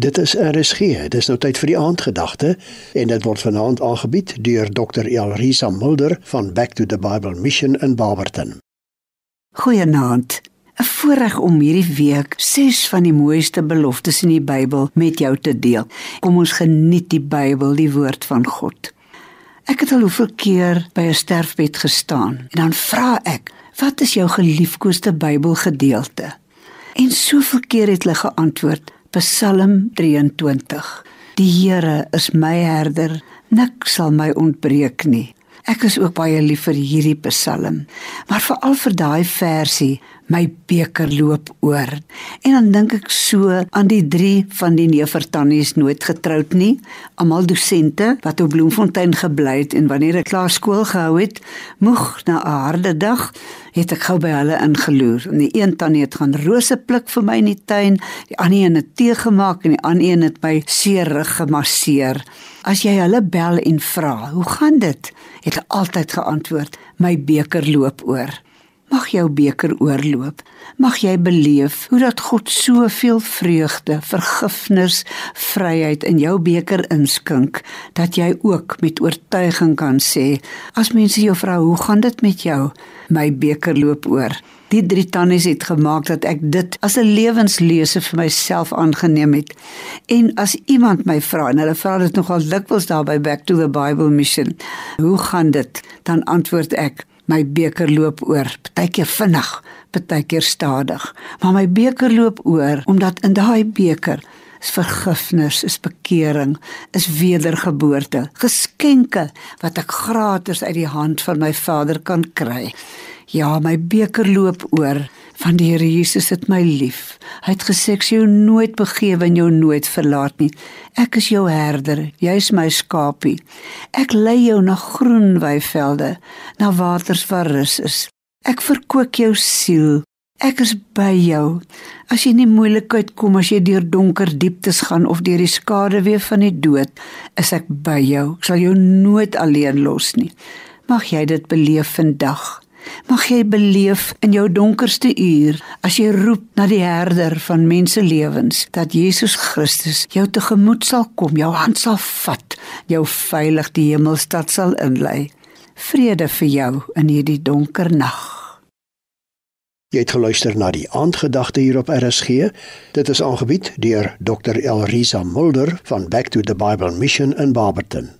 Dit is RSG. Dis nou tyd vir die aandgedagte en dit word vanaand aangebied deur Dr. Elrisa Mulder van Back to the Bible Mission in Barberton. Goeienaand. 'n Voorreg om hierdie week ses van die mooiste beloftes in die Bybel met jou te deel. Kom ons geniet die Bybel, die woord van God. Ek het al hoeveel keer by 'n sterfbed gestaan en dan vra ek, "Wat is jou geliefkoeste Bybelgedeelte?" En soveel keer het hulle geantwoord, Psalm 23. Die Here is my herder, niks sal my ontbreek nie. Ek is ook baie lief vir hierdie Psalm, maar veral vir daai versie my beker loop oor. En dan dink ek so aan die drie van die neefertannies nooit getroud nie, almal dosente wat op Bloemfontein gebly het en wanneer ek klaar skool gehou het, moeg na 'n harde dag, het ek gou by hulle ingeloer. En die een tannie het gaan rose pluk vir my in die tuin, die ander een het tee gemaak en die ander een het my seerig gemasseer. As jy hulle bel en vra, "Hoe gaan dit?" Het altyd geantwoord, "My beker loop oor." Mag jou beker oorloop. Mag jy beleef hoe dat God soveel vreugde, vergifnis, vryheid in jou beker inskink dat jy ook met oortuiging kan sê as mense jou vra hoe gaan dit met jou? My beker loop oor. Die drie tannies het gemaak dat ek dit as 'n lewenslese vir myself aangeneem het. En as iemand my vra en hulle vra dit nogal dikwels daar by Back to the Bible Mission, hoe gaan dit? Dan antwoord ek my beker loop oor, partykeer vinnig, partykeer stadig, maar my beker loop oor omdat in daai beker is vergifnis, is bekering, is wedergeboorte, geskenke wat ek gratis uit die hand van my Vader kan kry. Ja, my beker loop oor van die Here Jesus het my lief. Hy het gesê ek sou nooit begewe en jou nooit verlaat nie. Ek is jou herder, jy is my skapie. Ek lei jou na groen weivelde, na waters waar rus is. Ek verkoop jou siel. Ek is by jou. As jy in die moeilikheid kom, as jy deur donker dieptes gaan of deur die skade weer van die dood, is ek by jou. Ek sal jou nooit alleen los nie. Mag jy dit beleef vandag. Mag jy beleef in jou donkerste uur as jy roep na die herder van mense lewens dat Jesus Christus jou tegemoet sal kom, jou hand sal vat, jou veilig die hemelstad sal inlei. Vrede vir jou in hierdie donker nag. Jy het geluister na die aandgedagte hier op RSG. Dit is aangebied deur Dr. Elrisa Mulder van Back to the Bible Mission in Barberton.